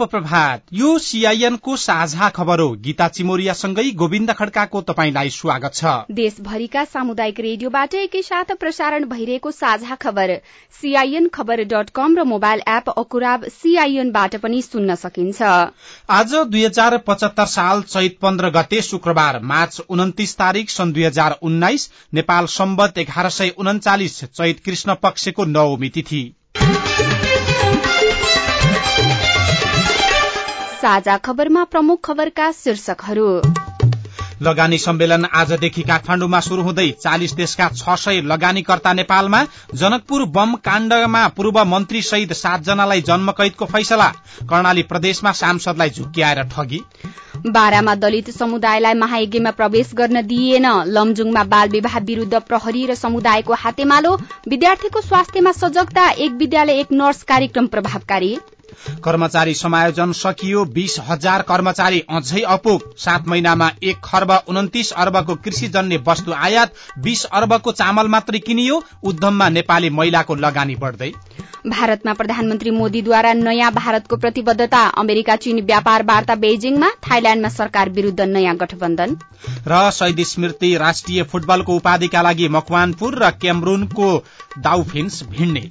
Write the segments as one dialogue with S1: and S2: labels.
S1: शुभ प्रभात यो सीआईएनको साझा खबर हो। गीता चिमोरियासँगै गोविन्द खड्काको तपाईँलाई स्वागत छ।
S2: देशभरिका सामुदायिक रेडियोबाट एकैसाथ प्रसारण भइरहेको साझा खबर। सीआईएन खबर डट कम र मोबाइल एप अकुराब सीआईएनबाट पनि सुन्न सकिन्छ।
S1: आज दुई हजार पचहत्तर साल चैत पन्ध्र गते शुक्रबार मार्च उन्तिस तारीक सन् दुई हजार उन्नाइस नेपाल सम्बत एघार सय उन्चालिस चैत कृष्ण पक्षको नवमी तिथि।
S2: साझा खबरमा प्रमुख खबरका शीर्षकहरू।
S1: लगानी सम्मेलन आजदेखि काठमाण्डुमा शुरू हुँदै चालिस देशका छ सय लगानीकर्ता नेपालमा जनकपुर बम काण्डमा पूर्व मन्त्री सहित सातजनालाई जन्मकैदको फैसला। कर्णाली प्रदेशमा सांसदलाई झुक्क्याएर ठगी।
S2: बारामा दलित समुदायलाई महायज्ञमा प्रवेश गर्न दिइएन। लमजुङमा बाल विवाह विरूद्ध प्रहरी र समुदायको हातेमालो। विद्यार्थीको स्वास्थ्यमा सजगता। एक विद्यालय एक नर्स कार्यक्रम प्रभावकारी।
S1: कर्मचारी समायोजन सकियो बीस हजार कर्मचारी अझै अपुग। सात महिनामा एक खर्ब उन्तिस अर्बको कृषिजन्य वस्तु आयात बीस अर्बको चामल मात्रै किनियो उद्यममा नेपाली महिलाको लगानी बढ्दै।
S2: भारतमा प्रधानमन्त्री मोदीद्वारा नयाँ भारतको प्रतिबद्धता अमेरिका चीन व्यापार वार्ता बेजिङमा थाइल्याण्डमा सरकार विरूद्ध नयाँ गठबन्धन।
S1: र शहीद स्मृति राष्ट्रिय फुटबलको उपाधिका लागि मकवानपुर र क्यामरूनको दाउफिन्स भिड्ने।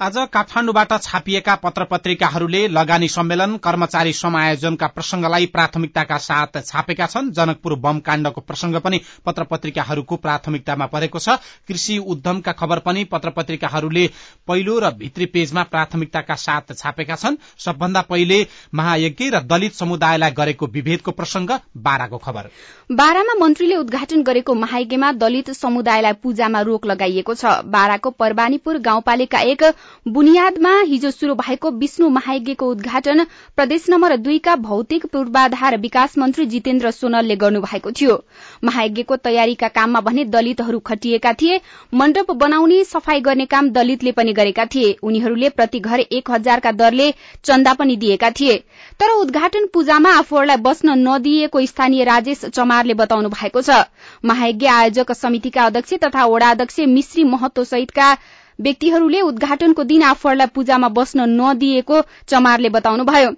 S1: आज काठमाण्डुबाट छापिएका पत्र पत्रिकाहरूले लगानी सम्मेलन कर्मचारी समायोजनका प्रसंगलाई प्राथमिकताका साथ छापेका छन्। जनकपुर बम काण्डको प्रसंग पनि पत्र पत्रिकाहरूको प्राथमिकतामा परेको छ। कृषि उद्यमका खबर पनि पत्र पत्रिकाहरूले पहिलो र भित्री पेजमा प्राथमिकताका साथ छापेका छन्। सबभन्दा पहिले महायज्ञ र दलित समुदायलाई गरेको विभेदको प्रसंग बाराको खबर।
S2: बारामा मन्त्रीले उद्घाटन गरेको महायज्ञमा दलित समुदायलाई पूजामा रोक लगाइएको छ। बाराको परवानीपुर गाउँपालिका एक बुनियादमा हिजो शुरू भएको विष्णु महायज्ञको उद्घाटन प्रदेश नम्बर दुईका भौतिक पूर्वाधार विकास मन्त्री जितेन्द्र सोनलले गर्नुभएको थियो। महायज्ञको तयारीका काममा भने दलितहरू खटिएका थिए मण्डप बनाउने सफाई गर्ने काम दलितले पनि गरेका थिए। उनीहरूले प्रति घर एक हजारका दरले चन्दा पनि दिएका थिए। तर उद्घाटन पूजामा आफूहरूलाई बस्न नदिइएको स्थानीय राजेश चमारले बताउनु भएको छ। महायज्ञ आयोजक समितिका अध्यक्ष तथा वडा अध्यक्ष मिश्री महतो सहितका व्यक्तिहरूले उद्घाटनको दिन आफूहरूलाई पूजामा बस्न नदिएको चमारले बताउनुभयो।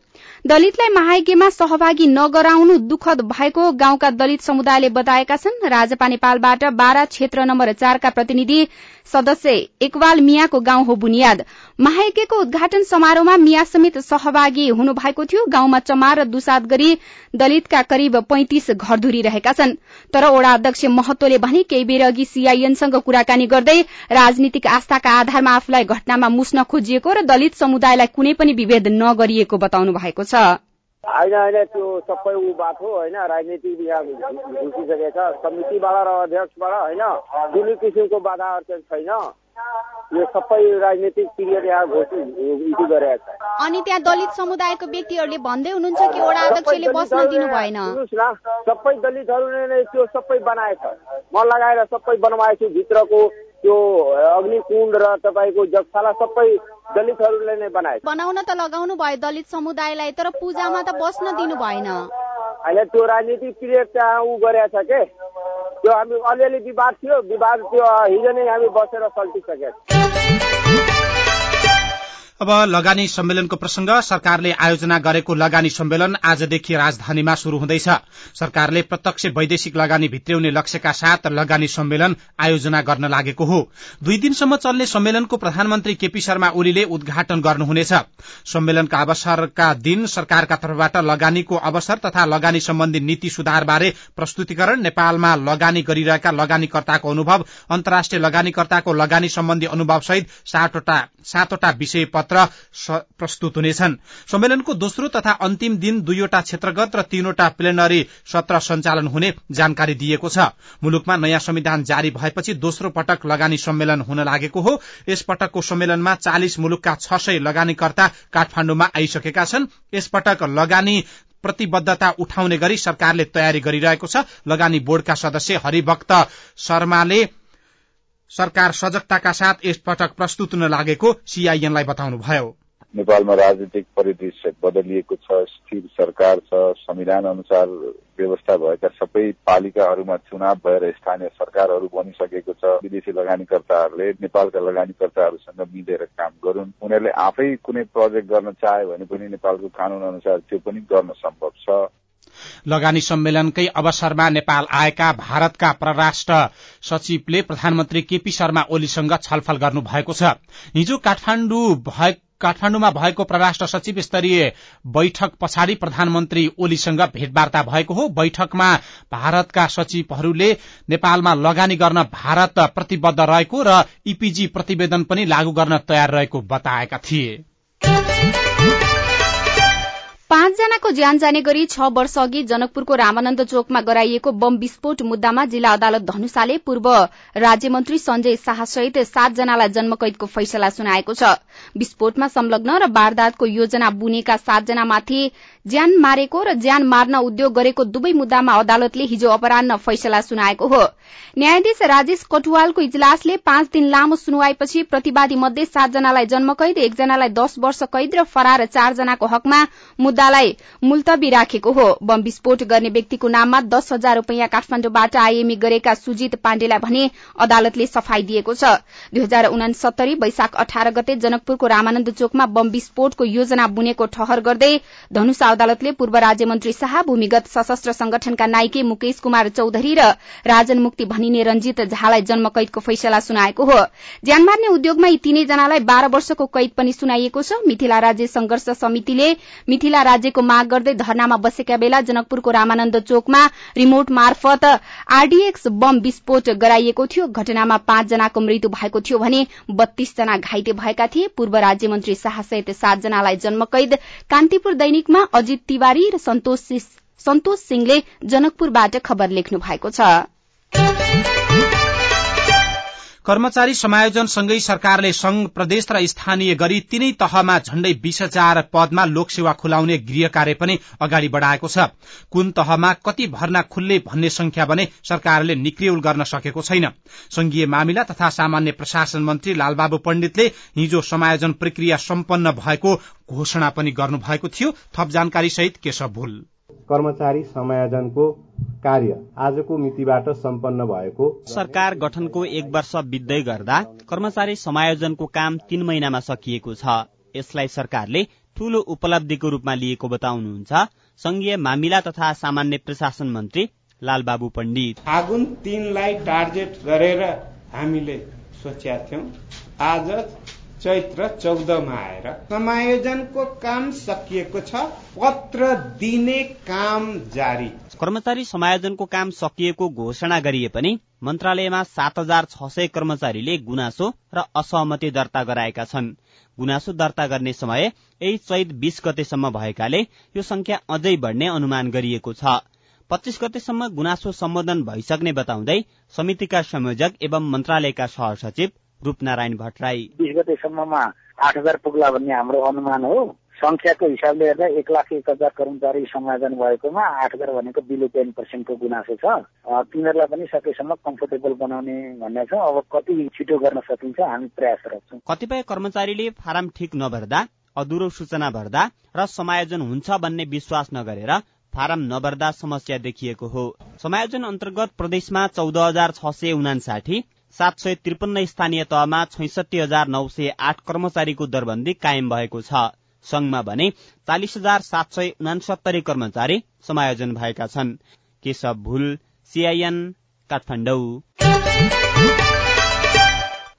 S2: दलितलाई महायज्ञमा सहभागी नगराउनु दुखद भएको गाउँका दलित समुदायले बताएका छन्। राजपा नेपालबाट बारा क्षेत्र नम्बर चारका प्रतिनिधि सदस्य एकवाल मियाको गाउँ हो बुनियाद। महायज्ञको उद्घाटन समारोहमा मिया समेत सहभागी हुनुभएको थियो। गाउँमा चमार र दुसाद गरी दलितका करिब पैंतिस घरधुरी रहेका छन्। तर ओडा अध्यक्ष महतोले भने केही बेर अघि सीआईएनसँग कुराकानी गर्दै राजनीतिक आस्थाका आधारमा आफूलाई घटनामा मुस्न खोजिएको र दलित समुदायलाई कुनै पनि विभेद नगरिएको बताउनु भएको छ।
S3: होइन होइन त्यो सबै ऊ बात हो होइन राजनीतिक यहाँ घुसिसकेको छ। समितिबाट र अध्यक्षबाट होइन कुनै किसिमको बाधा अर्चन छैन। यो सबै राजनीतिक पिरियड यहाँ घोषित गरेका छ।
S2: अनि त्यहाँ दलित समुदायको व्यक्तिहरूले भन्दै हुनुहुन्छ कि वडा अध्यक्षले बस्न दिनु भएन?
S3: सबै दलितहरूले नै त्यो सबै बनाएको छ म लगाएर सबै बनवाएको छु भित्रको त्यो अग्निकुण्ड र तपाईँको जगशाला सबै दलितहरूले नै बनाएको
S2: बनाउन त लगाउनु भयो दलित समुदायलाई तर पूजामा त बस्न दिनु भएन।
S3: होइन त्यो राजनीतिक पिरियड त्यहाँ ऊ गरेको छ के? त्यो हामी अलिअलि विवाद थियो विवाद त्यो हिजो नै हामी बसेर सल्टिसकेको
S1: अब लगानी सम्मेलनको प्रसंग सरकारले आयोजना गरेको लगानी सम्मेलन आजदेखि राजधानीमा शुरू हुँदैछ। सरकारले प्रत्यक्ष वैदेशिक लगानी भित्र्याउने लक्ष्यका साथ लगानी सम्मेलन आयोजना गर्न लागेको हो। दुई दिनसम्म चल्ने सम्मेलनको प्रधानमन्त्री केपी शर्मा ओलीले उद्घाटन गर्नुहुनेछ। सम्मेलनका अवसरका दिन सरकारका तर्फबाट लगानीको अवसर तथा लगानी सम्बन्धी नीति सुधारबारे प्रस्तुतिकरण नेपालमा लगानी गरिरहेका लगानीकर्ताको अनुभव अन्तर्राष्ट्रिय लगानीकर्ताको लगानी सम्बन्धी अनुभव सहित सातवटा विषय पत्र प्रस्तुत हुनेछन्। सम्मेलनको दोस्रो तथा अन्तिम दिन दुईवटा क्षेत्रगत र तीनवटा प्लेनरी सत्र सञ्चालन हुने जानकारी दिएको छ। मुलुकमा नयाँ संविधान जारी भएपछि दोस्रो पटक लगानी सम्मेलन हुन लागेको हो। यस पटकको सम्मेलनमा चालिस मुलुकका छ सय लगानीकर्ता काठमाण्डुमा आइसकेका छन्। यसपटक लगानी प्रतिबद्धता उठाउने गरी सरकारले तयारी गरिरहेको छ। लगानी बोर्डका सदस्य हरिभक्त शर्माले सरकार सजगताका साथ यसपटक प्रस्तुत हुन लागेको सीआईएनलाई बताउनुभयो।
S4: नेपालमा राजनीतिक परिदृश्य बदलिएको छ स्थिर सरकार छ संविधान अनुसार व्यवस्था भएका सबै पालिकाहरूमा चुनाव भएर स्थानीय सरकारहरू बनिसकेको छ। विदेशी लगानीकर्ताहरूले नेपालका लगानीकर्ताहरूसँग मिलेर काम गरून्। उनीहरूले आफै कुनै प्रोजेक्ट गर्न चाह्यो भने पनि नेपालको कानून अनुसार त्यो पनि गर्न सम्भव छ।
S1: लगानी सम्मेलनकै अवसरमा नेपाल आएका भारतका परराष्ट्र सचिवले प्रधानमन्त्री केपी शर्मा ओलीसँग छलफल गर्नु भएको छ। हिजो काठमाण्डु काठमाण्डुमा भएको परराष्ट्र सचिव स्तरीय बैठक पछाडि प्रधानमन्त्री ओलीसँग भेटवार्ता भएको हो। बैठकमा भारतका सचिवहरूले नेपालमा लगानी गर्न भारत प्रतिबद्ध रहेको र इपीजी प्रतिवेदन पनि लागू गर्न तयार रहेको बताएका थिए।
S2: पाँचजनाको ज्यान जाने गरी छ वर्ष अघि जनकपुरको रामानन्द चोकमा गराइएको बम विस्फोट मुद्दामा जिल्ला अदालत धनुषाले पूर्व राज्यमन्त्री संजय शाहसहित सातजनालाई जन्मकैदको फैसला सुनाएको छ। विस्फोटमा संलग्न र वारदातको योजना बुनेका सातजनामाथि ज्यान मारेको र ज्यान मार्न उद्योग गरेको दुवै मुद्दामा अदालतले हिजो अपरान्न फैसला सुनाएको हो। न्यायाधीश राजेश कटुवालको इजलासले पाँच दिन लामो सुनवाईपछि प्रतिवादी मध्ये सातजनालाई जन्मकैद एकजनालाई दश वर्ष कैद र फरार चारजनाको हकमा मुद्दालाई मुल्तवी राखेको हो। बम विस्फोट गर्ने व्यक्तिको नाममा दस हजार रूपियाँ काठमाण्डुबाट आइएमई गरेका सुजित पाण्डेलाई भने अदालतले सफाई दिएको छ। दुई हजार उनासत्तरी वैशाख अठार गते जनकपुरको रामानन्द चोकमा बम विस्फोटको योजना बुनेको ठहर गर्दै धनुषा अदालतले पूर्व राज्यमन्त्री शाह भूमिगत सशस्त्र संगठनका नाइके मुकेश कुमार चौधरी र राजन मुक्ति भनिने रंजित झालाई जन्मकैदको फैसला सुनाएको हो। ज्यान मार्ने उद्योगमा यी तीनैजनालाई बाह्र वर्षको कैद पनि सुनाइएको छ। मिथिला राज्य संघर्ष समितिले मिथिला राज्यको माग गर्दै धरनामा बसेका बेला जनकपुरको रामानन्द चोकमा रिमोट मार्फत आरडीएक्स बम विस्फोट गराइएको थियो। घटनामा पाँचजनाको मृत्यु भएको थियो भने बत्तीसजना घाइते भएका थिए। पूर्व राज्यमन्त्री शाहसहित सातजनालाई जन्मकैद कान्तिपुर दैनिकमा अजित तिवारी र सन्तोष सिंहले जनकपुरबाट खबर लेख्नु भएको छ।
S1: कर्मचारी समायोजनसँगै सरकारले संघ प्रदेश र स्थानीय गरी तीनै तहमा झण्डै बीस हजार पदमा लोकसेवा खुलाउने गृह कार्य पनि अगाडि बढ़ाएको छ। कुन तहमा कति भर्ना खुल्ले भन्ने संख्या भने सरकारले निक्रियौल गर्न सकेको छैन। संघीय मामिला तथा सामान्य प्रशासन मन्त्री लालबाबु पण्डितले हिजो समायोजन प्रक्रिया सम्पन्न भएको घोषणा पनि गर्नुभएको थियो। थप जानकारी सहित केशव भूल।
S5: कर्मचारी समायोजनको कार्य आजको मितिबाट सम्पन्न भएको
S6: सरकार गठनको एक वर्ष बित्दै गर्दा कर्मचारी समायोजनको काम तीन महिनामा सकिएको छ। यसलाई सरकारले ठूलो उपलब्धिको रूपमा लिएको बताउनुहुन्छ संघीय मामिला तथा सामान्य प्रशासन मन्त्री लालबाबु पण्डित।
S7: फागुन तीनलाई टार्गेट गरेर हामीले सोचेका थियौं। आज चैत्र चौधमा आएर समायोजनको काम सकिएको छ। पत्र दिने काम जारी।
S6: कर्मचारी समायोजनको काम सकिएको घोषणा गरिए पनि मन्त्रालयमा सात हजार छ सय कर्मचारीले गुनासो र असहमति दर्ता गराएका छन्। गुनासो दर्ता गर्ने समय यही चैत बीस गतेसम्म भएकाले यो संख्या अझै बढ्ने अनुमान गरिएको छ। पच्चीस गतेसम्म गुनासो सम्बोधन भइसक्ने बताउँदै समितिका संयोजक एवं मन्त्रालयका सहसचिव रूपनारायण भट्टराई।
S8: बिस गतेसम्ममा आठ हजार पुग्ला भन्ने हाम्रो अनुमान हो। संख्याको हिसाबले हेर्दा एक लाख एक हजार कर्मचारी समायोजन भएकोमा आठ हजार भनेको बिलो टेन पर्सेन्टको गुनासो छ। तिनीहरूलाई पनि सकेसम्म कम्फोर्टेबल बनाउने भन्ने छ। अब कति छिटो गर्न सकिन्छ हामी प्रयासरत छौँ
S6: कतिपय कर्मचारीले फारम ठिक नभर्दा अधुरो सूचना भर्दा र समायोजन हुन्छ भन्ने विश्वास नगरेर फारम नभर्दा समस्या देखिएको हो। समायोजन अन्तर्गत प्रदेशमा चौध हजार छ सय उनासाठी सात सय त्रिपन्न स्थानीय तहमा छैसठी हजार नौ सय आठ कर्मचारीको दरबन्दी कायम भएको छ। संघमा भने चालिस हजार सात सय उनासत्तरी कर्मचारी समायोजन भएका छन्। केशव भूल सीआईएन काठमाडौँ।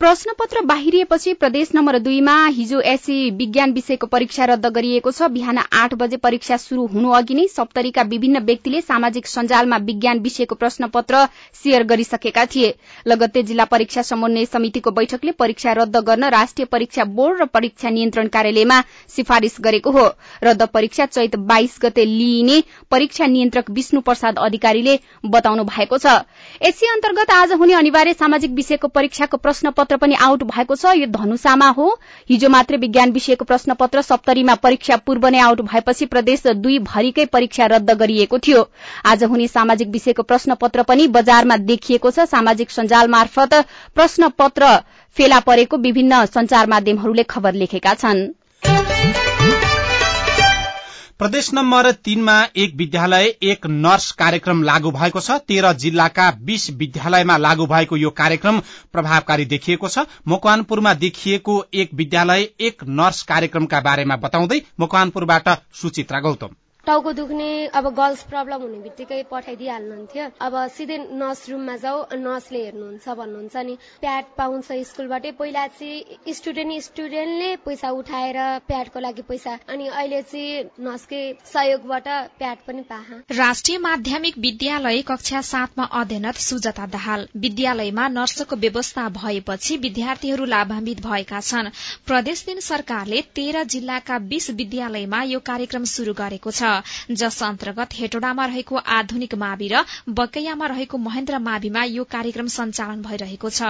S2: प्रश्नपत्र बाहिरिएपछि प्रदेश नम्बर दुईमा हिजो एसी विज्ञान विषयको परीक्षा रद्द गरिएको छ। बिहान आठ बजे परीक्षा शुरू हुनु अघि नै सप्तरीका विभिन्न व्यक्तिले सामाजिक सञ्जालमा विज्ञान विषयको प्रश्नपत्र शेयर गरिसकेका थिए। लगत्तै जिल्ला परीक्षा समन्वय समितिको बैठकले परीक्षा रद्द गर्न राष्ट्रिय परीक्षा बोर्ड र परीक्षा नियन्त्रण कार्यालयमा सिफारिश गरेको हो। रद्द परीक्षा चैत बाइस गते लिइने परीक्षा नियन्त्रक विष्णु प्रसाद अधिकारीले बताउनु भएको छ। एसी अन्तर्गत आज हुने अनिवार्य सामाजिक विषयको परीक्षाको प्रश्नपत्र पत्र पनि आउट भएको छ। यो धनुषामा हो। हिजो मात्रै विज्ञान विषयको प्रश्न पत्र सप्तरीमा परीक्षा पूर्व नै आउट भएपछि प्रदेश दुई भरिकै परीक्षा रद्द गरिएको थियो। आज हुने सामाजिक विषयको प्रश्न पत्र पनि बजारमा देखिएको छ। सामाजिक सञ्जाल मार्फत प्रश्न पत्र फेला परेको विभिन्न संचार माध्यमहरूले खबर लेखेका छन्।
S1: प्रदेश नम्बर तीनमा एक विद्यालय एक नर्स कार्यक्रम लागू भएको छ। तेह्र जिल्लाका बीस विद्यालयमा लागू भएको यो कार्यक्रम प्रभावकारी देखिएको छ। मकवानपुरमा देखिएको एक विद्यालय एक नर्स कार्यक्रमका बारेमा बताउँदै मकवानपुरबाट सुचित्रा गौतम।
S9: टाउको दुख्ने अब गर्ल्स प्रब्लम हुने बित्तिकै पठाइदिइहाल्नुहुन्थ्यो। अब सिधै नर्स रुममा जाऊ नर्सले हेर्नुहुन्छ भन्नुहुन्छ नि प्याड पाउँछ स्कुलबाटै। पहिला चाहिँ स्टुडेन्ट स्टुडेन्टले पैसा उठाएर प्याडको लागि पैसा अनि अहिले चाहिँ नर्सकै सहयोगबाट प्याड पनि पाहा।
S10: राष्ट्रिय माध्यमिक विद्यालय कक्षा सातमा अध्ययनत सुजता दाहाल। विद्यालयमा नर्सको व्यवस्था भएपछि विद्यार्थीहरू लाभान्वित भएका छन्। प्रदेश दिन सरकारले तेह्र जिल्लाका बीस विद्यालयमा यो कार्यक्रम शुरू गरेको छ। जस अन्तर्गत हेटोडामा रहेको आधुनिक मावि र बकैयामा रहेको महेन्द्र माविमा यो कार्यक्रम सञ्चालन भइरहेको छ।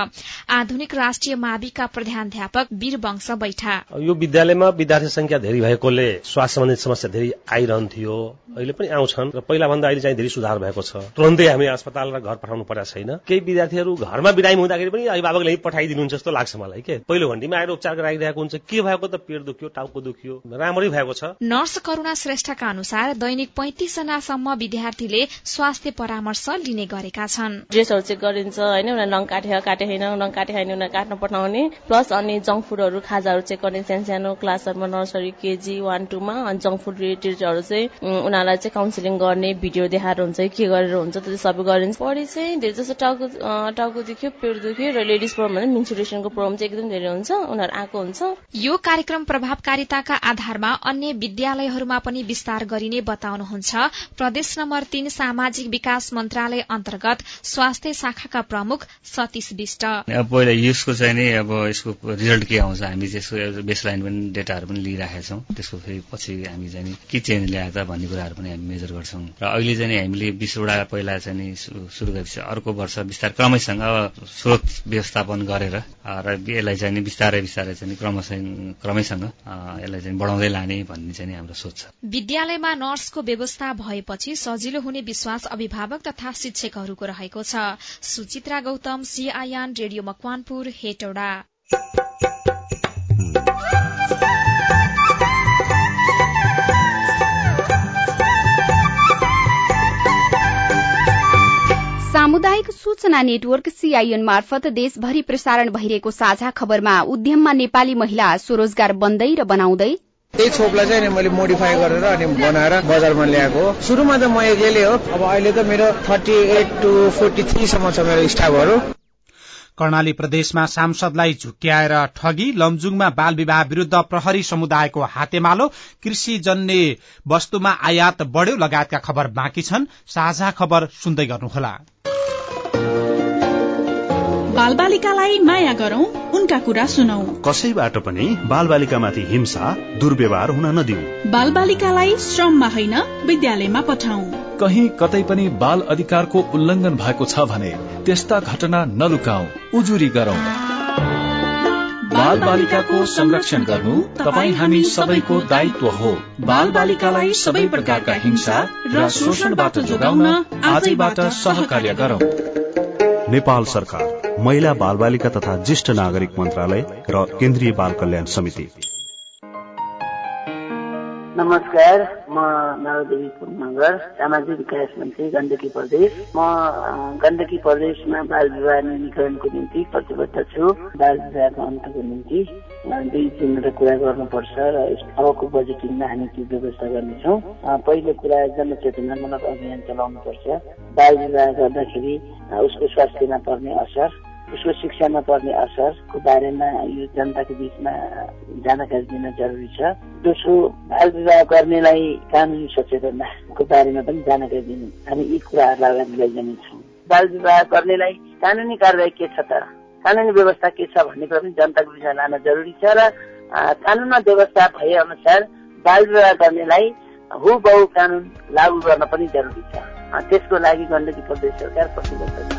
S10: आधुनिक राष्ट्रिय माविका प्रधानध्यापक वीर वंश बैठा।
S11: यो विद्यालयमा विद्यार्थी संख्या धेरै भएकोले स्वास्थ्य सम्बन्धित समस्या धेरै आइरहन्थ्यो अहिले पनि आउँछन् र पहिला भन्दा अहिले चाहिँ धेरै सुधार भएको छ। तुरन्तै हामी अस्पताल र घर पठाउनु परेको छैन। केही विद्यार्थीहरू घरमा बिरामी हुँदाखेरि पनि अभिभावकले पठाइदिनुहुन्छ जस्तो लाग्छ मलाई के? पहिलो घण्टीमा आएर उपचार गराइरहेको हुन्छ। के भएको त? पेट दुख्यो टाउको दुख्यो राम्रै भएको छ।
S10: नर्स करूणा श्रेष्ठका अनुसार दैनिक पैंतिस जनासम्म विद्यार्थीले स्वास्थ्य परामर्श लिने गरेका छन्।
S12: ड्रेसहरू चेक गरिन्छ होइन? उनीहरू नङ काटे काटे होइन? नङ काटे होइन उनीहरू काट्न पठाउने। प्लस अनि जङ्क फुडहरू खाजाहरू चेक गर्ने सानो सानो क्लासहरूमा नर्सरी केजी वान टूमा अनि जङ्क फुड रिलेटेडहरू चाहिँ उनीहरूलाई चाहिँ काउन्सिलिङ गर्ने भिडियो देखाएर हुन्छ के गरेर हुन्छ त्यो सबै गरिन्छ। पढी चाहिँ धेरै जस्तो टाउको टाउको दुख्यो पेट दुख्यो र लेडिज प्रब्लम भने मिन्सुरेसनको प्रब्लम चाहिँ एकदम धेरै हुन्छ उनीहरू आएको हुन्छ।
S10: यो कार्यक्रम प्रभावकारिताका आधारमा अन्य विद्यालयहरूमा पनि विस्तार गरिने बताउनुहुन्छ। प्रदेश नम्बर तीन सामाजिक विकास मन्त्रालय अन्तर्गत स्वास्थ्य शाखाका प्रमुख सतीश विष्ट।
S13: पहिला यसको चाहिँ नि अब यसको रिजल्ट के आउँछ हामी त्यसको बेसलाइन पनि डेटाहरू पनि लिइराखेका छौँ। त्यसको फेरि पछि हामी चाहिँ के चेन्ज ल्याएर त भन्ने कुराहरू पनि हामी मेजर गर्छौँ। र अहिले चाहिँ हामीले बिसवटा पहिला चाहिँ सुरु गरेपछि अर्को वर्ष बिस्तार क्रमैसँग स्रोत व्यवस्थापन गरेर र यसलाई चाहिँ बिस्तारै बिस्तारै चाहिँ क्रमैसँग यसलाई चाहिँ बढाउँदै लाने भन्ने चाहिँ हाम्रो सोच छ।
S10: विद्यालयमा नर्सको व्यवस्था भएपछि सजिलो हुने विश्वास अभिभावक तथा शिक्षकहरूको रहेको छ। Suchitra Gautam CIN radio Makwanpur Hetauda.
S2: सामुदायिक सूचना नेटवर्क सीआईएन मार्फत देशभरि प्रसारण भइरहेको साझा खबरमा उद्यममा नेपाली महिला स्वरोजगार बन्दै र बनाउँदै
S14: त्यही छोपलाई चाहिँ मैले मोडिफाई गरेर अनि बनाएर बजारमा ल्याएको हो। सुरुमा त म एक्लैले हो। अब अहिले त मेरो थर्टी एट टू फोर्टी थ्रीसम्म छ मेरो स्टाफहरू।
S1: कर्णाली प्रदेशमा सांसदलाई झुक्क्याएर ठगी लमजुङमा बाल विवाह विरूद्ध प्रहरी समुदायको हातेमालो कृषिजन्य वस्तुमा आयात बढ़्यो लगायतका खबर बाँकी छन्। साझा खबर सुन्दै गर्नुहोला।
S15: बाल बालिकालाई माया गरौं उनका कुरा सुनौ।
S16: कसैबाट पनि बाल बालिकामाथि हिंसा दुर्व्यवहार हुन नदिऊ
S15: बाल बालिकालाई श्रममा होइन विद्यालयमा पठाउ।
S17: कहीँ कतै पनि बाल अधिकारको उल्लंघन भएको छ भने त्यस्ता घटना नलुकाऊ उजुरी गरौं। बाल बालिकाको संरक्षण गर्नु तपाईँ हामी सबैको दायित्व हो। बाल बालिकालाई सबै प्रकारका हिंसा र शोषणबाट जोगाउन आजैबाट सहकार्य गरौं।
S16: नेपाल सरकार महिला बाल बालिका तथा ज्येष्ठ नागरिक मन्त्रालय र केन्द्रीय बाल कल्याण समिति।
S18: नमस्कार म नरदेवी पुनगर सामाजिक विकास मन्त्री गण्डकी प्रदेश। म गण्डकी प्रदेशमा बाल विवाह न्यूनीकरणको निम्ति प्रतिबद्ध छु। बाल विवाहको अन्तको निम्ति दुई तिनवटा कुरा गर्नुपर्छ र अबको बजेटिङमा हामी त्यो व्यवस्था गर्नेछौँ। पहिलो कुरा जनचेतनामूलक अभियान चलाउनुपर्छ। बाल विवाह गर्दाखेरि उसको स्वास्थ्यमा पर्ने असर उसको शिक्षामा पर्ने असरको बारेमा यो जनताको बिचमा जानकारी दिन जरुरी छ। दोस्रो बाल विवाह गर्नेलाई कानुनी सचेतनाको बारेमा पनि जानकारी दिनु हामी यी कुराहरूलाई अगाडि लैजानेछौँ बाल विवाह गर्नेलाई कानुनी कारवाही के छ त? कानुनी व्यवस्था के छ भन्ने कुरा पनि जनताको बिचमा लान जरुरी छ र कानुनमा व्यवस्था भए अनुसार बाल विवाह गर्नेलाई हु बहु कानुन लागू गर्न पनि जरुरी छ। त्यसको लागि गण्डकी प्रदेश सरकार प्रतिबद्ध छ।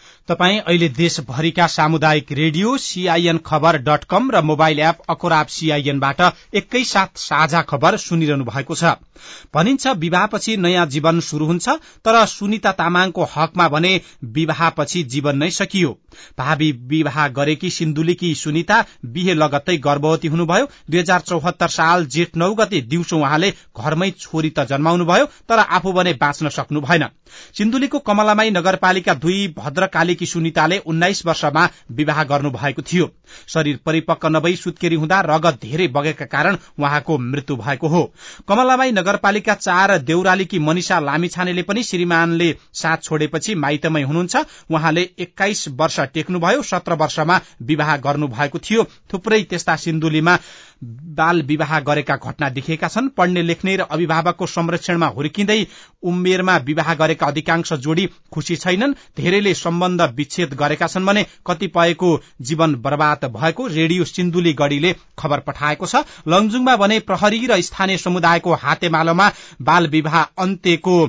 S1: तपाई अहिले देशभरिका सामुदायिक radio CIN Khabar dot com र मोबाइल एप अखोराब सीआईएनबाट एकैसाथ साझा खबर सुनिरहनु भएको छ। भनिन्छ विवाहपछि नयाँ जीवन शुरू हुन्छ तर सुनिता तामाङको हकमा भने विवाहपछि जीवन नै सकियो। भावी विवाह गरेकी सिन्धुलीकी सुनिता बिहे लगत्तै गर्भवती हुनुभयो। दुई हजार चौहत्तर साल जेठ नौ गते दिउँसो उहाँले घरमै छोरी त जन्माउनु भयो तर आफू भने बाँच्न सक्नु भएन। सिन्धुलीको कमलामाई नगरपालिका दुई भद्रकालीकी सुनिताले उन्नाइस वर्षमा विवाह गर्नु भएको थियो। शरीर परिपक्व नभई सुत्केरी हुँदा रगत धेरै बगेका कारण उहाँको मृत्यु भएको हो। कमलामाई नगरपालिका चार देउरालीकी मनिषा लामिछानेले पनि श्रीमानले साथ छोडेपछि माइतमै हुनुहुन्छ। उहाँले एक्काइस वर्ष टेक्नुभयो सत्र वर्षमा विवाह गर्नु भएको थियो। थुप्रै त्यस्ता सिन्धुलीमा बाल विवाह गरेका घटना देखिएका छन्। पढ्ने लेख्ने र अभिभावकको संरक्षणमा हुर्किँदै उमेरमा विवाह गरेका अधिकांश जोडी खुशी छैनन्। धेरैले सम्बन्ध विच्छेद गरेका छन् भने कतिपयको जीवन बर्बाद भएको रेडियो सिन्धुली गढ़ीले खबर पठाएको छ। लङजुङमा भने प्रहरी र स्थानीय समुदायको हातेमालोमा बाल विवाह अन्त्यको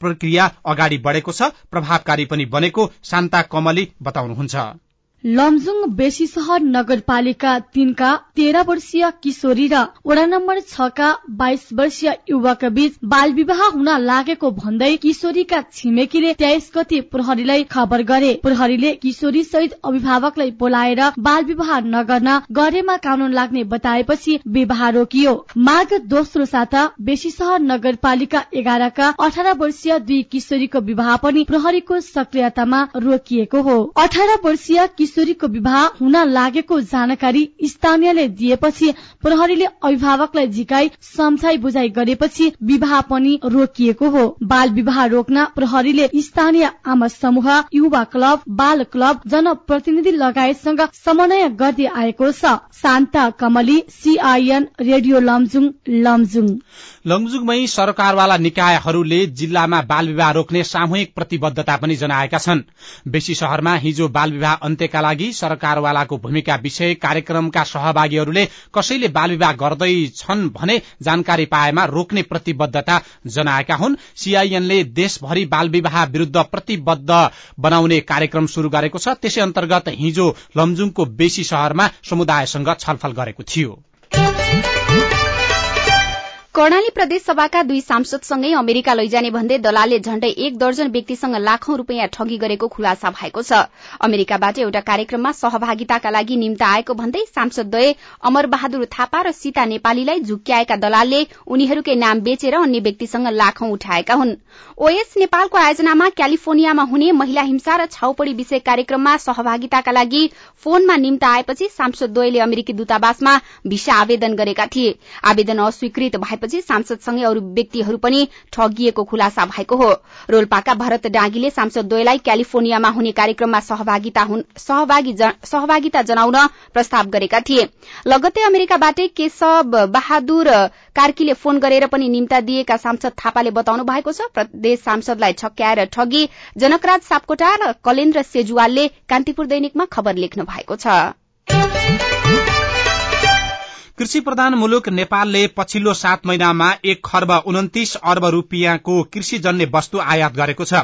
S1: प्रक्रिया अगाडि बढ़ेको छ। प्रभावकारी पनि बनेको शान्ता कमली बताउनुहुन्छ।
S19: लमजुङ बेसी सहर नगरपालिका तीनका तेह्र वर्षीय किशोरी र वडा नम्बर छका बाइस वर्षीय युवक बीच बाल विवाह हुन लागेको भन्दै किशोरीका छिमेकीले तेइस गति प्रहरीलाई खबर गरे। प्रहरीले किशोरी सहित अभिभावकलाई बोलाएर बाल विवाह नगर्न गरेमा कानून लाग्ने बताएपछि विवाह रोकियो। माघ दोस्रो साता बेसी सहर नगरपालिका एघारका अठार वर्षीय दुई किशोरीको विवाह पनि प्रहरीको सक्रियतामा रोकिएको हो। अठार वर्षीय किशोरीको विवाह हुन लागेको जानकारी स्थानीयले दिएपछि प्रहरीले अभिभावकलाई झिकाई सम्झाई बुझाइ गरेपछि विवाह पनि रोकिएको हो। बाल विवाह रोक्न प्रहरीले स्थानीय आमा समूह युवा क्लब बाल क्लब जनप्रतिनिधि लगायतसँग समन्वय गर्दै आएको छ। Shanta Kamali CIN radio Lamjung Lamjung.
S1: लङजुङमै सरकारवाला निकायहरूले जिल्लामा बाल विवाह रोक्ने सामूहिक प्रतिबद्धता पनि जनाएका छन्। बेसी शहरमा हिजो बाल विवाह अन्त्यका लागि सरकारवालाको भूमिका विषय कार्यक्रमका सहभागीहरूले कसैले बाल विवाह गर्दैछन् भने जानकारी पाएमा रोक्ने प्रतिबद्धता जनाएका हुन्। सीआईएनले देशभरि बाल विवाह विरूद्ध प्रतिबद्ध बनाउने कार्यक्रम शुरू गरेको छ। त्यसै अन्तर्गत हिजो लमजुङको बेसी शहरमा समुदायसँग छलफल गरेको थियो।
S2: कर्णाली प्रदेश सभाका दुई सांसदसँगै अमेरिका लैजाने भन्दै दलालले झण्डै एक दर्जन व्यक्तिसँग लाखौं रूपियाँ ठगी गरेको खुलासा भएको छ। अमेरिकाबाट एउटा कार्यक्रममा सहभागिताका लागि निम्त आएको भन्दै सांसदद्वय अमर बहादुर थापा र सीता नेपालीलाई झुक्क्याएका दलालले उनीहरूकै नाम बेचेर अन्य व्यक्तिसँग लाखौं उठाएका हुन्। ओएस नेपालको आयोजनामा क्यालिफोर्नियामा हुने महिला हिंसा र छाउपड़ी विषय कार्यक्रममा सहभागिताका लागि फोनमा निम्त आएपछि सांसदद्वयले अमेरिकी दूतावासमा भिसा आवेदन गरेका थिए। आवेदन अस्वीकृत भए पछि सांसदसँगै अरू व्यक्तिहरू पनि ठगिएको खुलासा भएको हो। रोल्पाका भरत डाँगीले सांसदद्वयलाई क्यालिफोर्नियामा हुने कार्यक्रममा सहभागिता जनाउन प्रस्ताव गरेका थिए। लगत्तै अमेरिकाबाटै केशव बहादुर कार्कीले फोन गरेर पनि निम्ता दिएका सांसद थापाले बताउनु भएको छ। प्रदेश सांसदलाई छक्क्याएर ठगी जनकराज सापकोटा र कलेन्द्र सेजुवालले कान्तिपुर दैनिकमा खबर लेख्नु भएको छ।
S1: कृषि प्रधान मुलुक नेपालले पछिल्लो सात महिनामा एक खर्ब उन्तिस अर्ब रूपियाँको कृषिजन्य वस्तु आयात गरेको छ।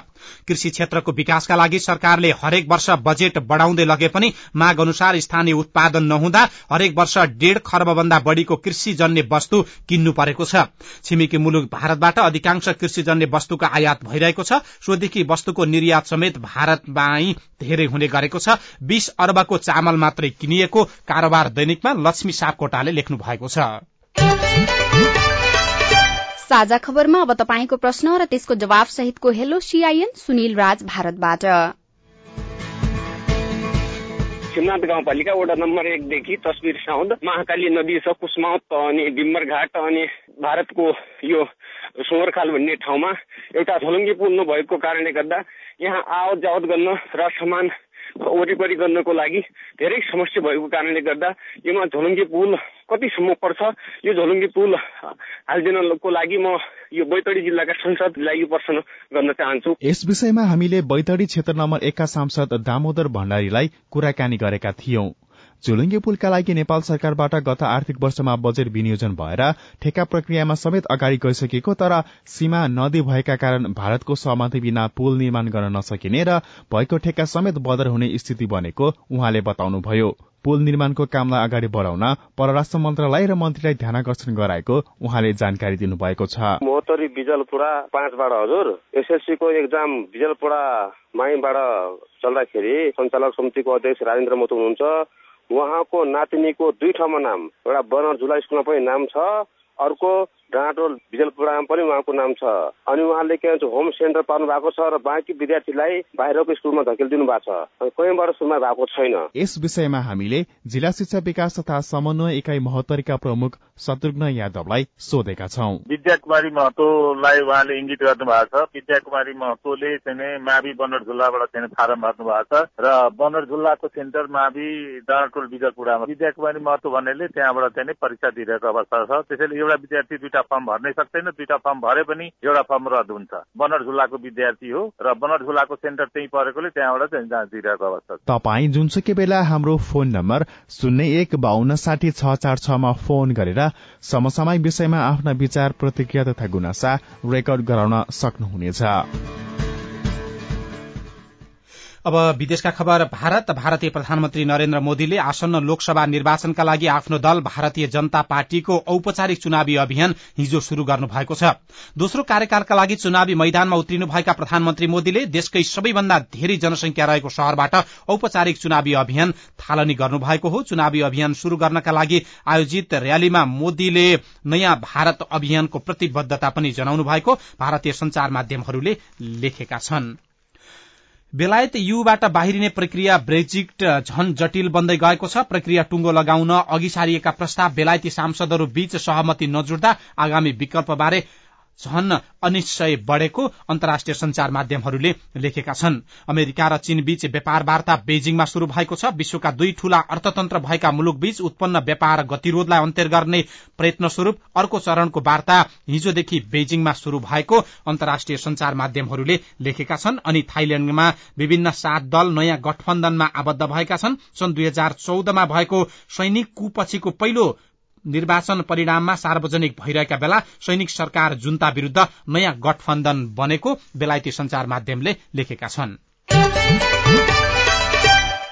S1: कृषि क्षेत्रको विकासका लागि सरकारले हरेक वर्ष बजेट बढ़ाउँदै लगे पनि माग अनुसार स्थानीय उत्पादन नहुँदा हरेक वर्ष डेढ़ खर्ब भन्दा बढ़ीको कृषिजन्य वस्तु किन्नु परेको छ। छिमेकी मुलुक भारतबाट अधिकांश कृषिजन्य वस्तुको आयात भइरहेको छ। सोदेखि वस्तुको निर्यात समेत भारतमाई धेरै हुने गरेको छ। बीस अर्बको चामल मात्रै किनिएको कारोबार दैनिकमा लक्ष्मी सापकोटाले लेख्नु भएको छ।
S2: साझा खबरमा अब तपाईँको प्रश्न र त्यसको जवाब सहितको हेलो सीआईएन सुनिल राज भारतबाट।
S20: शिवनाथ गाउँपालिका वडा नम्बर एकदेखि तस्बिर साउद महाकाली नदी छ कुसमावत अनि डिम्बरघाट अनि भारतको यो सोहोरखाल भन्ने ठाउँमा एउटा झोलुङ्गी पुल नभएको कारणले गर्दा यहाँ आवत जावत गर्न र सामान वरिपरि गर्नको लागि धेरै समस्या भएको कारणले गर्दा योमा झोलुङ्गी पुल कतिसम्म पर्छ? यो झोलुङ्गी पुल हालिदिनको लागि म यो बैतडी जिल्लाका संसदलाई यो प्रश्न गर्न चाहन्छु।
S21: यस विषयमा हामीले बैतडी क्षेत्र नम्बर एकका सांसद दामोदर भण्डारीलाई कुराकानी गरेका थियौं। झुलुङ्गे पुलका लागि नेपाल सरकारबाट गत आर्थिक वर्षमा बजेट विनियोजन भएर ठेक्का प्रक्रियामा समेत अगाडि गइसकेको तर सीमा नदी भएका कारण भारतको सहमति बिना पुल निर्माण गर्न नसकिने र भएको ठेक्का समेत बदर हुने स्थिति बनेको उहाँले बताउनुभयो। पुल निर्माणको कामलाई अगाडि बढ़ाउन परराष्ट्र मन्त्रालय र मन्त्रीलाई ध्यानकर्षण गराएको उहाँले जानकारी दिनुभएको छ।
S22: मोहतरी बिजलपुरा पाँचबाट हजुर एसएलसीको एक्जाम बिजलपुरा माईबाट चल्दाखेरि सञ्चालक समितिको अध्यक्ष राजेन्द्र मोतो हुनुहुन्छ। उहाँको नातिनीको दुई ठाउँमा नाम एउटा बनर झुला स्कुलमा पनि नाम छ अर्को डाँडोल बिजलपुरामा पनि उहाँको नाम छ। अनि उहाँले के भन्छ होम सेन्टर पार्नु भएको छ र बाँकी विद्यार्थीलाई बाहिरको स्कुलमा धकेलिदिनु भएको छ। कहीँबाट सुनवाई भएको छैन।
S21: यस विषयमा हामीले जिल्ला शिक्षा विकास तथा समन्वय इकाइ महोत्तरीका प्रमुख शत्रुघ्न यादवलाई सोधेका छौं।
S23: विद्या कुमारी महतोलाई उहाँले इङ्गित गर्नु भएको छ। विद्या कुमारी महतोले चाहिँ मावि बनर झुल्लाबाट चाहिँ फारम भर्नु भएको छ र बनर झुल्लाको सेन्टर मावि डाँडटोल बिजलपुरामा। विद्या कुमारी महतो भन्नेले त्यहाँबाट चाहिँ परीक्षा दिइरहेको अवस्था छ। त्यसैले एउटा विद्यार्थी दुईटा फर्म भर्नै सक्दैन दुईटा फर्म भरे पनि एउटा फर्म रद्द हुन्छ। बनर झुलाको विद्यार्थी हो र बनर झुलाको सेन्टर त्यही परेकोले त्यहाँबाट जाँच दिइरहेको अवस्था छ।
S21: तपाईँ जुनसुकै बेला हाम्रो फोन नम्बर शून्य एक बान्न साठी छ चार छमा फोन गरेर समसामयिक विषयमा आफ्ना विचार प्रतिक्रिया तथा गुनासा रेकर्ड गराउन सक्नुहुनेछ।
S1: अब विदेशका खबर। भारत भारतीय प्रधानमन्त्री नरेन्द्र मोदीले आसन्न लोकसभा निर्वाचनका लागि आफ्नो दल भारतीय जनता पार्टीको औपचारिक चुनावी अभियान हिजो शुरू गर्नु भएको छ। दोस्रो कार्यकालका लागि चुनावी मैदानमा उत्रिनुभएका प्रधानमन्त्री मोदीले देशकै सबैभन्दा धेरै जनसंख्या रहेको शहरबाट औपचारिक चुनावी अभियान थालनी गर्नुभएको हो। चुनावी अभियान शुरू गर्नका लागि आयोजित र्यालीमा मोदीले नयाँ भारत अभियानको प्रतिबद्धता पनि जनाउनु भएको भारतीय संचार माध्यमहरूले लेखेका छन्। बेलायत यूबाट बाहिरिने प्रक्रिया ब्रेक्जिट झन जटिल बन्दै गएको छ। प्रक्रिया टुंगो लगाउन अघि सारिएका प्रस्ताव बेलायती सांसदहरू बीच सहमति नजुट्दा आगामी विकल्पबारे झन अनिश्चय बढ़ेको अन्तर्राष्ट्रिय संचार माध्यमहरूले लेखेका छन्। अमेरिका र चीन बीच व्यापार वार्ता बेजिङमा शुरू भएको छ। विश्वका दुई ठूला अर्थतन्त्र भएका मुलुक बीच उत्पन्न व्यापार गतिरोधलाई अन्त्य गर्ने प्रयत्न स्वरूप अर्को चरणको वार्ता हिजोदेखि बेजिङमा शुरू भएको अन्तर्राष्ट्रिय संचार माध्यमहरूले लेखेका छन्। अनि थाइल्याण्डमा विभिन्न सात दल नयाँ गठबन्धनमा आबद्ध भएका छन्। सन् दुई हजार चौधमा भएको सैनिक कुपछिको पहिलो निर्वाचन परिणाममा सार्वजनिक भइरहेका बेला सैनिक सरकार जुन्ता विरूद्ध नयाँ गठबन्धन बनेको बेलायती संचार माध्यमले लेखेका छन्।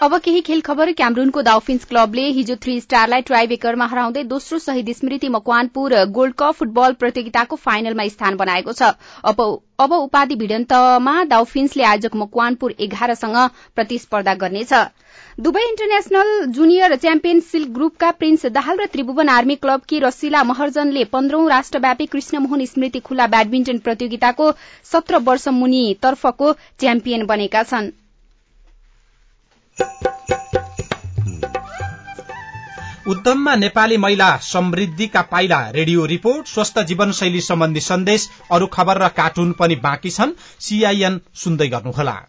S2: अब केही खेल खबर क्यामरूनको दाउफिन्स क्लबले हिजो थ्री स्टारलाई ट्राइबेकरमा हराउँदै दोस्रो शहीद स्मृति मकवानपुर गोल्ड कप फुटबल प्रतियोगिताको फाइनलमा स्थान बनाएको छ। अब उपाधि भिडन्तमा दाउफिन्सले आयोजक मकवानपुर एघारसँग प्रतिस्पर्धा गर्नेछ। दुवै इन्टरनेशनल जुनियर च्याम्पियनशीप ग्रुपका प्रिन्स दाहाल र त्रिभुवन आर्मी क्लबकी रसिला महर्जनले पन्ध्रौं राष्ट्रव्यापी कृष्णमोहन स्मृति खुल्ला ब्याडमिन्टन प्रतियोगिताको सत्र वर्ष मुनि तर्फको च्याम्पियन बनेका छन्।
S1: उद्यममा नेपाली महिला समृद्धिका पाइला रेडियो रिपोर्ट स्वस्थ जीवनशैली सम्बन्धी सन्देश अरू खबर र कार्टुन पनि बाँकी छन्। सीआईएन सुन्दै गर्नुहोला।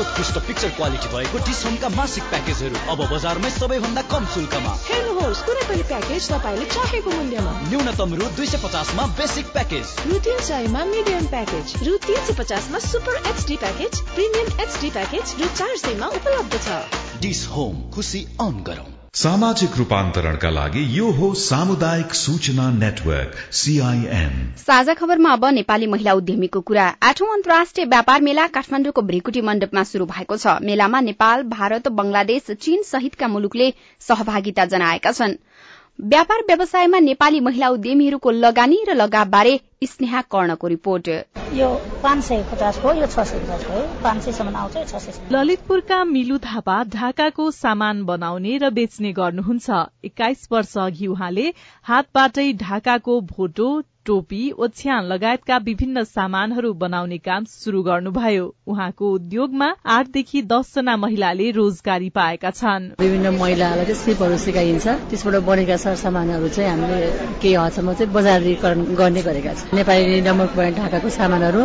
S24: उत्कृष्ट पिक्चर क्वालिटी भएको डिसहोमका मासिक प्याकेजहरू अब बजारमै सबैभन्दा कम शुल्कमा।
S25: हेर्नुहोस् कुनै पनि प्याकेज तपाईँले चाहेको मूल्यमा।
S24: न्यूनतम रु दुई सय पचासमा बेसिक प्याकेज
S25: रु तीन सयमा मिडियम प्याकेज रु तीन सय पचासमा super HD package premium HD package रु चार सयमा उपलब्ध छ।
S24: डिस होम खुसी अन गरौँ।
S26: सामाजिक रूपान्तरणका लागि यो हो सामुदायिक सूचना नेटवर्क सीआईएन
S2: साझा खबरमा अब नेपाली महिला उद्यमीको कुरा। आठौं अन्तर्राष्ट्रिय व्यापार मेला काठमाडौँको भ्रिकुटी मण्डपमा शुरू भएको छ। मेलामा नेपाल भारत बंगलादेश चीन सहितका मुलुकले सहभागिता जनाएका छन्। व्यापार व्यवसायमा नेपाली महिला उद्यमीहरूको लगानी र लगावबारे स्नेहा कर्णको रिपोर्ट।
S27: यो पाँच सय यो छ सय पचासको है पाँच सयसम्म आउँछ छ सय
S28: ललितपुरका मिलु थापा ढाकाको सामान बनाउने र बेच्ने गर्नुहुन्छ। एक्काइस वर्ष अघि उहाँले हातबाटै ढाकाको भोटो टोपी ओछ्यान लगायतका विभिन्न सामानहरू बनाउने काम शुरू गर्नुभयो। उहाँको उद्योगमा आठदेखि दसजना महिलाले रोजगारी पाएका छन्।
S29: विभिन्न महिलाहरूलाई चाहिँ सिपहरू सिकाइन्छ। त्यसबाट बनेका सरसामानहरू चाहिँ हामीले केही हदसम्म चाहिँ बजारीकरण गर्ने गरेका छौँ। नेपाली नम्बरको बने ढाकाको सामानहरू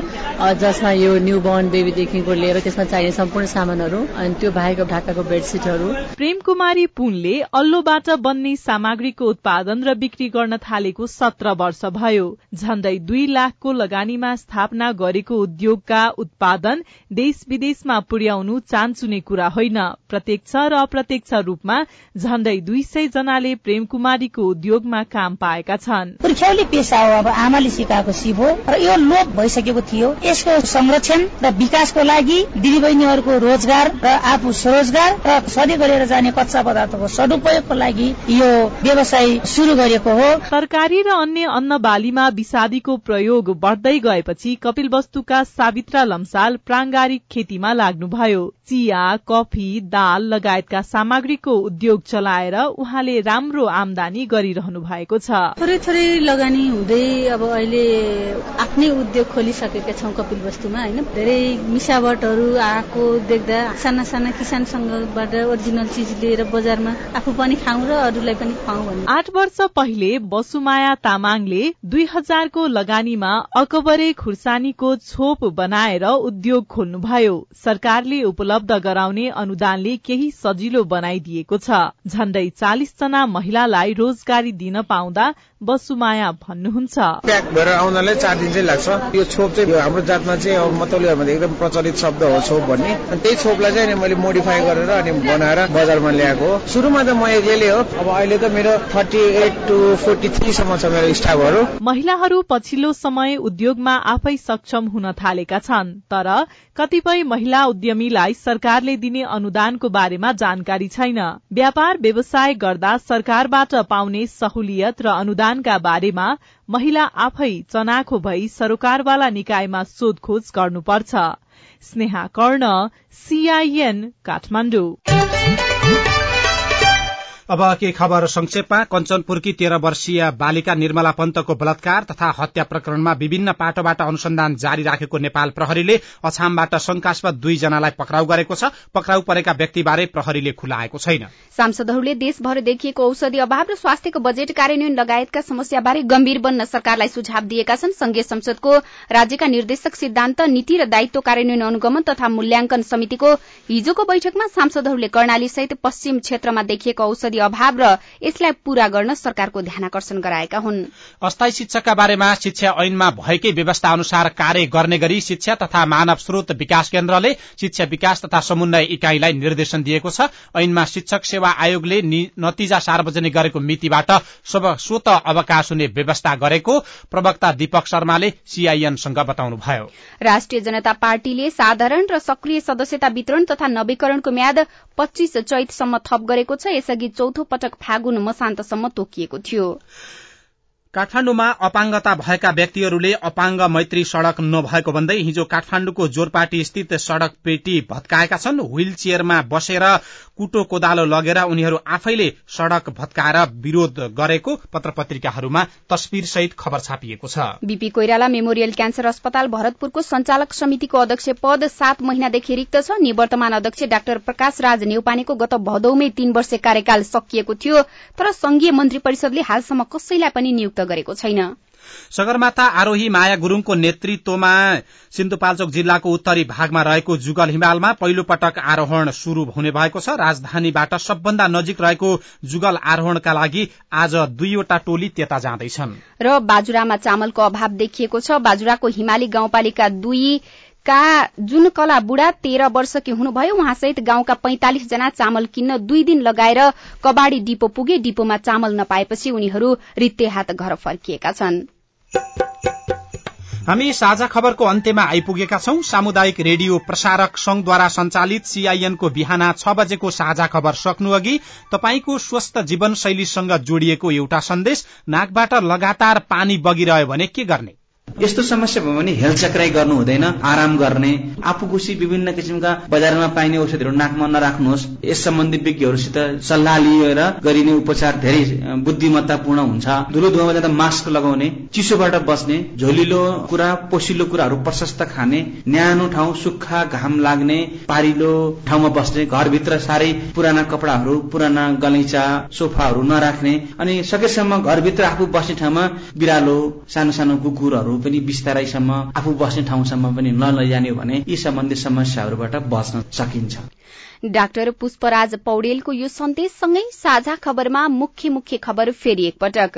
S29: जसमा यो न्यू बर्न बेबीदेखिको लिएर त्यसमा चाहिने सम्पूर्ण सामानहरू अनि त्यो बाहेक ढाकाको बेडसिटहरू
S28: प्रेम कुमारी पुनले अल्लोबाट बन्ने सामग्रीको उत्पादन र बिक्री गर्न थालेको सत्र वर्ष भयो। झण्डै दुई लाखको लगानीमा स्थापना गरेको उद्योगका उत्पादन देश विदेशमा पुर्याउनु चान्चुने कुरा होइन। प्रत्यक्ष र अप्रत्यक्ष रूपमा झण्डै दुई सय जनाले प्रेम कुमारीको उद्योगमा काम पाएका छन्।
S27: पेसा हो अब आमाले सिकाएको सिप हो र यो लोप भइसकेको थियो। यसको संरक्षण र विकासको लागि दिदीबहिनीहरूको रोजगार र आफू स्वरोजगार र सधैँ गरेर जाने कच्चा पदार्थको सदुपयोगको लागि यो व्यवसाय शुरू गरेको हो।
S28: तरकारी र अन्य अन्न बालीमा विषादीको प्रयोग बढ्दै गएपछि कपिल वस्तुका सावित्रा लम्साल प्रांगारिक खेतीमा लाग्नुभयो। चिया कफी दाल लगायतका सामग्रीको उद्योग चलाएर उहाँले राम्रो आमदानी गरिरहनु भएको छ।
S29: थोरै थोरै लगानी हुँदै अब अहिले आफ्नै उद्योग खोलिसकेका छौँ कपिल वस्तुमा होइन? धेरै मिसावटहरू आएको देख्दा साना साना किसानसँगबाट ओरिजिनल चिज लिएर बजारमा आफू पनि खाउँ र अरूलाई पनि खुवाउँ भन्ने।
S28: आठ वर्ष पहिले बसुमाया तामाङले दुई हजारको लगानीमा अकबरे खुर्सानीको छोप बनाएर उद्योग खोल्नुभयो। सरकारले उपलब्ध गराउने अनुदानले केही सजिलो बनाइदिएको छ। झण्डै चालिस जना महिलालाई रोजगारी दिन पाउँदा बसुमाया भन्नुहुन्छ।
S14: प्याक भएर आउनलाई चार दिन चाहिँ लाग्छ। यो छोप चाहिँ हाम्रो जातमा चाहिँ अब मतौली एकदम प्रचलित शब्द हो छोप भन्ने। अनि त्यही छोपलाई चाहिँ मैले मोडिफाई गरेर अनि बनाएर बजारमा ल्याएको हो। सुरुमा त म एक्लैले हो। अब अहिले त मेरो थर्टी एट टू फोर्टी थ्रीसम्म छ मेरो स्टाफहरू।
S28: महिलाहरू पछिल्लो समय उद्योगमा आफै सक्षम हुन थालेका छन्। तर कतिपय महिला उद्यमीलाई सरकारले दिने अनुदानको बारेमा जानकारी छैन। व्यापार व्यवसाय गर्दा सरकारबाट पाउने सहुलियत र अनुदानका बारेमा महिला आफै चनाखो भई सरोकारवाला निकायमा सोधखोज गर्नुपर्छ। स्नेहा कर्ण सीआईएन काठमाडौँ।
S1: अब के खबर संक्षेपमा? कञ्चनपुरकी तेह्र वर्षीय बालिका निर्मला पन्तको बलात्कार तथा हत्या प्रकरणमा विभिन्न पाटोबाट अनुसन्धान जारी राखेको नेपाल प्रहरीले अछामबाट शंकास्पद दुईजनालाई पक्राउ गरेको छ। पक्राउ परेका व्यक्तिबारे प्रहरीले खुलाएको छैन।
S2: सांसदहरूले देशभर देखिएको औषधि अभाव र स्वास्थ्यको बजेट कार्यान्वयन लगायतका समस्याबारे गम्भीर बन्न सरकारलाई सुझाव दिएका छन्। संघीय संसदको राज्यका निर्देशक सिद्धान्त नीति र दायित्व कार्यान्वयन अनुगमन तथा मूल्याङ्कन समितिको हिजोको बैठकमा सांसदहरूले कर्णाली सहित पश्चिम क्षेत्रमा देखिएको औषधि अभाव र यसलाई पूरा गर्न सरकारको ध्यानकर्षण गराएका हुन्।
S1: अस्थायी शिक्षकका बारेमा शिक्षा ऐनमा भएकै व्यवस्था अनुसार कार्य गर्ने गरी शिक्षा तथा मानव स्रोत विकास केन्द्रले शिक्षा विकास तथा समन्वय इकाईलाई निर्देशन दिएको छ। ऐनमा शिक्षक सेवा आयोगले नतिजा सार्वजनिक गरेको मितिबाट स्वत अवकाश हुने व्यवस्था गरेको प्रवक्ता दीपक शर्माले सीआईएनसँग बताउनुभयो।
S2: राष्ट्रिय जनता पार्टीले साधारण र सक्रिय सदस्यता वितरण तथा नवीकरणको म्याद पच्चीस चैतसम्म थप गरेको छ। यसअघि चौथो पटक फागुन मसान्तसम्म तोकिएको थियो।
S1: काठमाण्डुमा अपाङ्गता भएका व्यक्तिहरूले अपाङ्ग मैत्री सड़क नभएको भन्दै हिजो काठमाण्डुको जोरपाटी स्थित सड़क पेटी भत्काएका छन्। व्हील चेयरमा बसेर कुटो कोदालो लगेर उनीहरू आफैले सड़क भत्काएर विरोध गरेको पत्र पत्रिकाहरूमा तस्विर सहित खबर छापिएको छ।
S2: बीपी कोइराला मेमोरियल क्यान्सर अस्पताल भरतपुरको संचालक समितिको अध्यक्ष पद सात महिनादेखि रिक्त छ। निवर्तमान अध्यक्ष डाक्टर प्रकाश राज नेउपानेको गत भदौमै तीन वर्ष कार्यकाल सकिएको थियो तर संघीय मन्त्री परिषदले हालसम्म कसैलाई पनि नियुक्त गरेको छैन।
S1: सगरमाथा आरोही माया गुरूङको नेतृत्वमा सिन्धुपाल्चोक जिल्लाको उत्तरी भागमा रहेको जुगल हिमालमा पहिलो पटक आरोहण शुरू हुने भएको छ। राजधानीबाट सबभन्दा नजिक रहेको जुगल आरोहणका लागि आज दुईवटा टोली त्यता जाँदैछन्।
S2: र बाजुरामा चामलको अभाव देखिएको छ। बाजुराको हिमाली गाउँपालिका दुई का जुन कला बुढा तेह्र वर्षकी हुनुभयो उहाँसहित गाउँका पैंतालिस जना चामल किन्न दुई दिन लगाएर कबाड़ी डिपो पुगे। डिपोमा चामल नपाएपछि उनीहरू रित्ते हात घर फर्किएका छन्।
S1: हामी साझा खबरको अन्त्यमा आइपुगेका छौं। सामुदायिक रेडियो प्रसारक संघद्वारा संचालित सीआईएनको बिहान छ बजेको साझा खबर सक्नु अघि तपाईँको स्वस्थ जीवनशैलीसँग जोडिएको एउटा सन्देश। नाकबाट लगातार पानी बगिरह्यो भने के गर्ने?
S30: यस्तो समस्या भयो भने हेलचक्राइ गर्नु हुँदैन आराम गर्ने आफू खुसी विभिन्न किसिमका बजारमा पाइने औषधिहरू नाकमा नराख्नुहोस्। यस सम्बन्धी विज्ञहरूसित सल्लाह लिएर गरिने उपचार धेरै बुद्धिमत्तापूर्ण हुन्छ। धुलो धुवामा जाँदा मास्क लगाउने चिसोबाट बस्ने झोलिलो कुरा पोसिलो कुराहरू प्रशस्त खाने न्यानो ठाउँ सुक्खा घाम लाग्ने पारिलो ठाउँमा बस्ने घरभित्र साह्रै पुराना कपडाहरू पुराना गलैँचा सोफाहरू नराख्ने अनि सकेसम्म घरभित्र आफू बस्ने ठाउँमा बिरालो सानो सानो कुकुरहरू पनि बिस्तारैसम्म आफू बस्ने ठाउँसम्म पनि नलैजाने भने यी सम्बन्धी समस्याहरूबाट बच्न सकिन्छ।
S2: डाक्टर पुष्पराज पौडेलको यो सन्देशसँगै साझा खबरमा मुख्य मुख्य खबर फेरि एकपटक।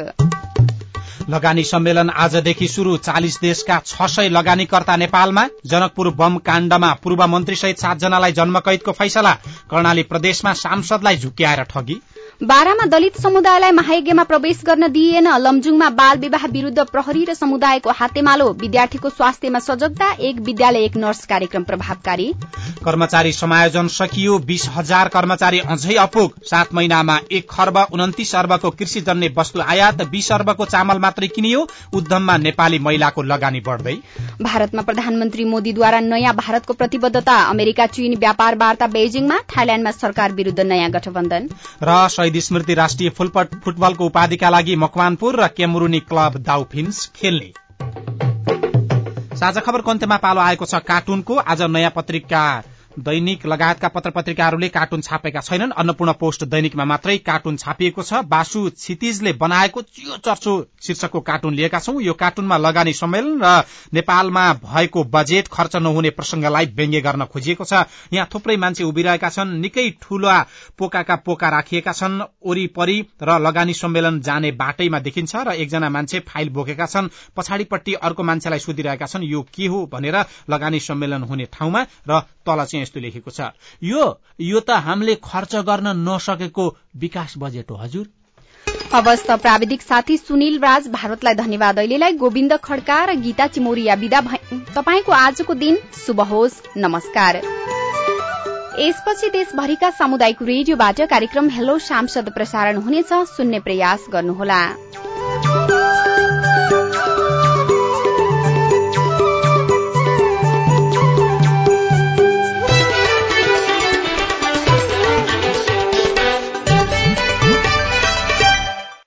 S1: लगानी सम्मेलन आजदेखि शुरू चालिस देशका छ सय लगानीकर्ता नेपालमा जनकपुर बम काण्डमा पूर्व मन्त्री सहित सातजनालाई जन्मकैदको फैसला कर्णाली प्रदेशमा सांसदलाई झुक्याएर ठगी।
S2: बारामा दलित समुदायलाई महायज्ञमा प्रवेश गर्न दिइएन। लमजुङमा बाल विवाह विरूद्ध प्रहरी र समुदायको हातेमालो। विद्यार्थीको स्वास्थ्यमा सजगता। एक विद्यालय एक नर्स कार्यक्रम प्रभावकारी।
S1: कर्मचारी समायोजन सकियो। बीस हजार कर्मचारी अझै अपुग। सात महिनामा एक खर्ब उन्तिस अर्बको कृषिजन्य वस्तु आयात। बीस अर्बको चामल मात्रै किनियो। उद्यममा नेपाली महिलाको लगानी बढ्दै।
S2: भारतमा प्रधानमन्त्री मोदीद्वारा नयाँ भारतको प्रतिबद्धता। अमेरिका चीन व्यापार वार्ता बेजिङमा। थाइल्याण्डमा सरकार विरूद्ध नयाँ गठबन्धन।
S1: र शहीद स्मृति राष्ट्रिय फुटबलको उपाधिका लागि मकवानपुर र केमरुनी क्लब दाउफिन्स खेल्ने। साझा खबरको अन्त्यमा पालो आएको छ कार्टुनको। आज नयाँ पत्रिका दैनिक लगायतका पत्र पत्रिकाहरूले कार्टुन छापेका छैनन्। अन्नपूर्ण पोस्ट दैनिकमा मात्रै कार्टुन छापिएको छ। बासु क्षितिजले बनाएको चियो चर्चो शीर्षकको कार्टुन लिएका छौं। यो कार्टुनमा लगानी सम्मेलन र नेपालमा भएको बजेट खर्च नहुने प्रसंगलाई व्यङ्ग्य गर्न खोजिएको छ। यहाँ थुप्रै मान्छे उभिरहेका छन्। निकै ठूला पोकाका पोका राखिएका छन्। वरिपरि र लगानी सम्मेलन जाने बाटैमा देखिन्छ र एकजना मान्छे फाइल बोकेका छन्। पछाडिपट्टि अर्को मान्छेलाई सोधिरहेका छन् यो के हो? भनेर लगानी सम्मेलन हुने ठाउँमा र तल चाहिँ यस्तो लेखेको छ। यो यो त हामीले खर्च गर्न नसकेको विकास बजेट हो हजुर।
S2: अवस्थ प्राविधिक साथी सुनिल राज भारतलाई धन्यवाद। अहिलेलाई गोविन्द खड्का र गीता चिमोरिया विदा तपाईँको आजको दिन शुभ होस्। नमस्कार। यसपछि देशभरिका सामुदायिक रेडियोबाट कार्यक्रम हेलो सांसद प्रसारण हुनेछ। सुन्ने प्रयास गर्नुहोला।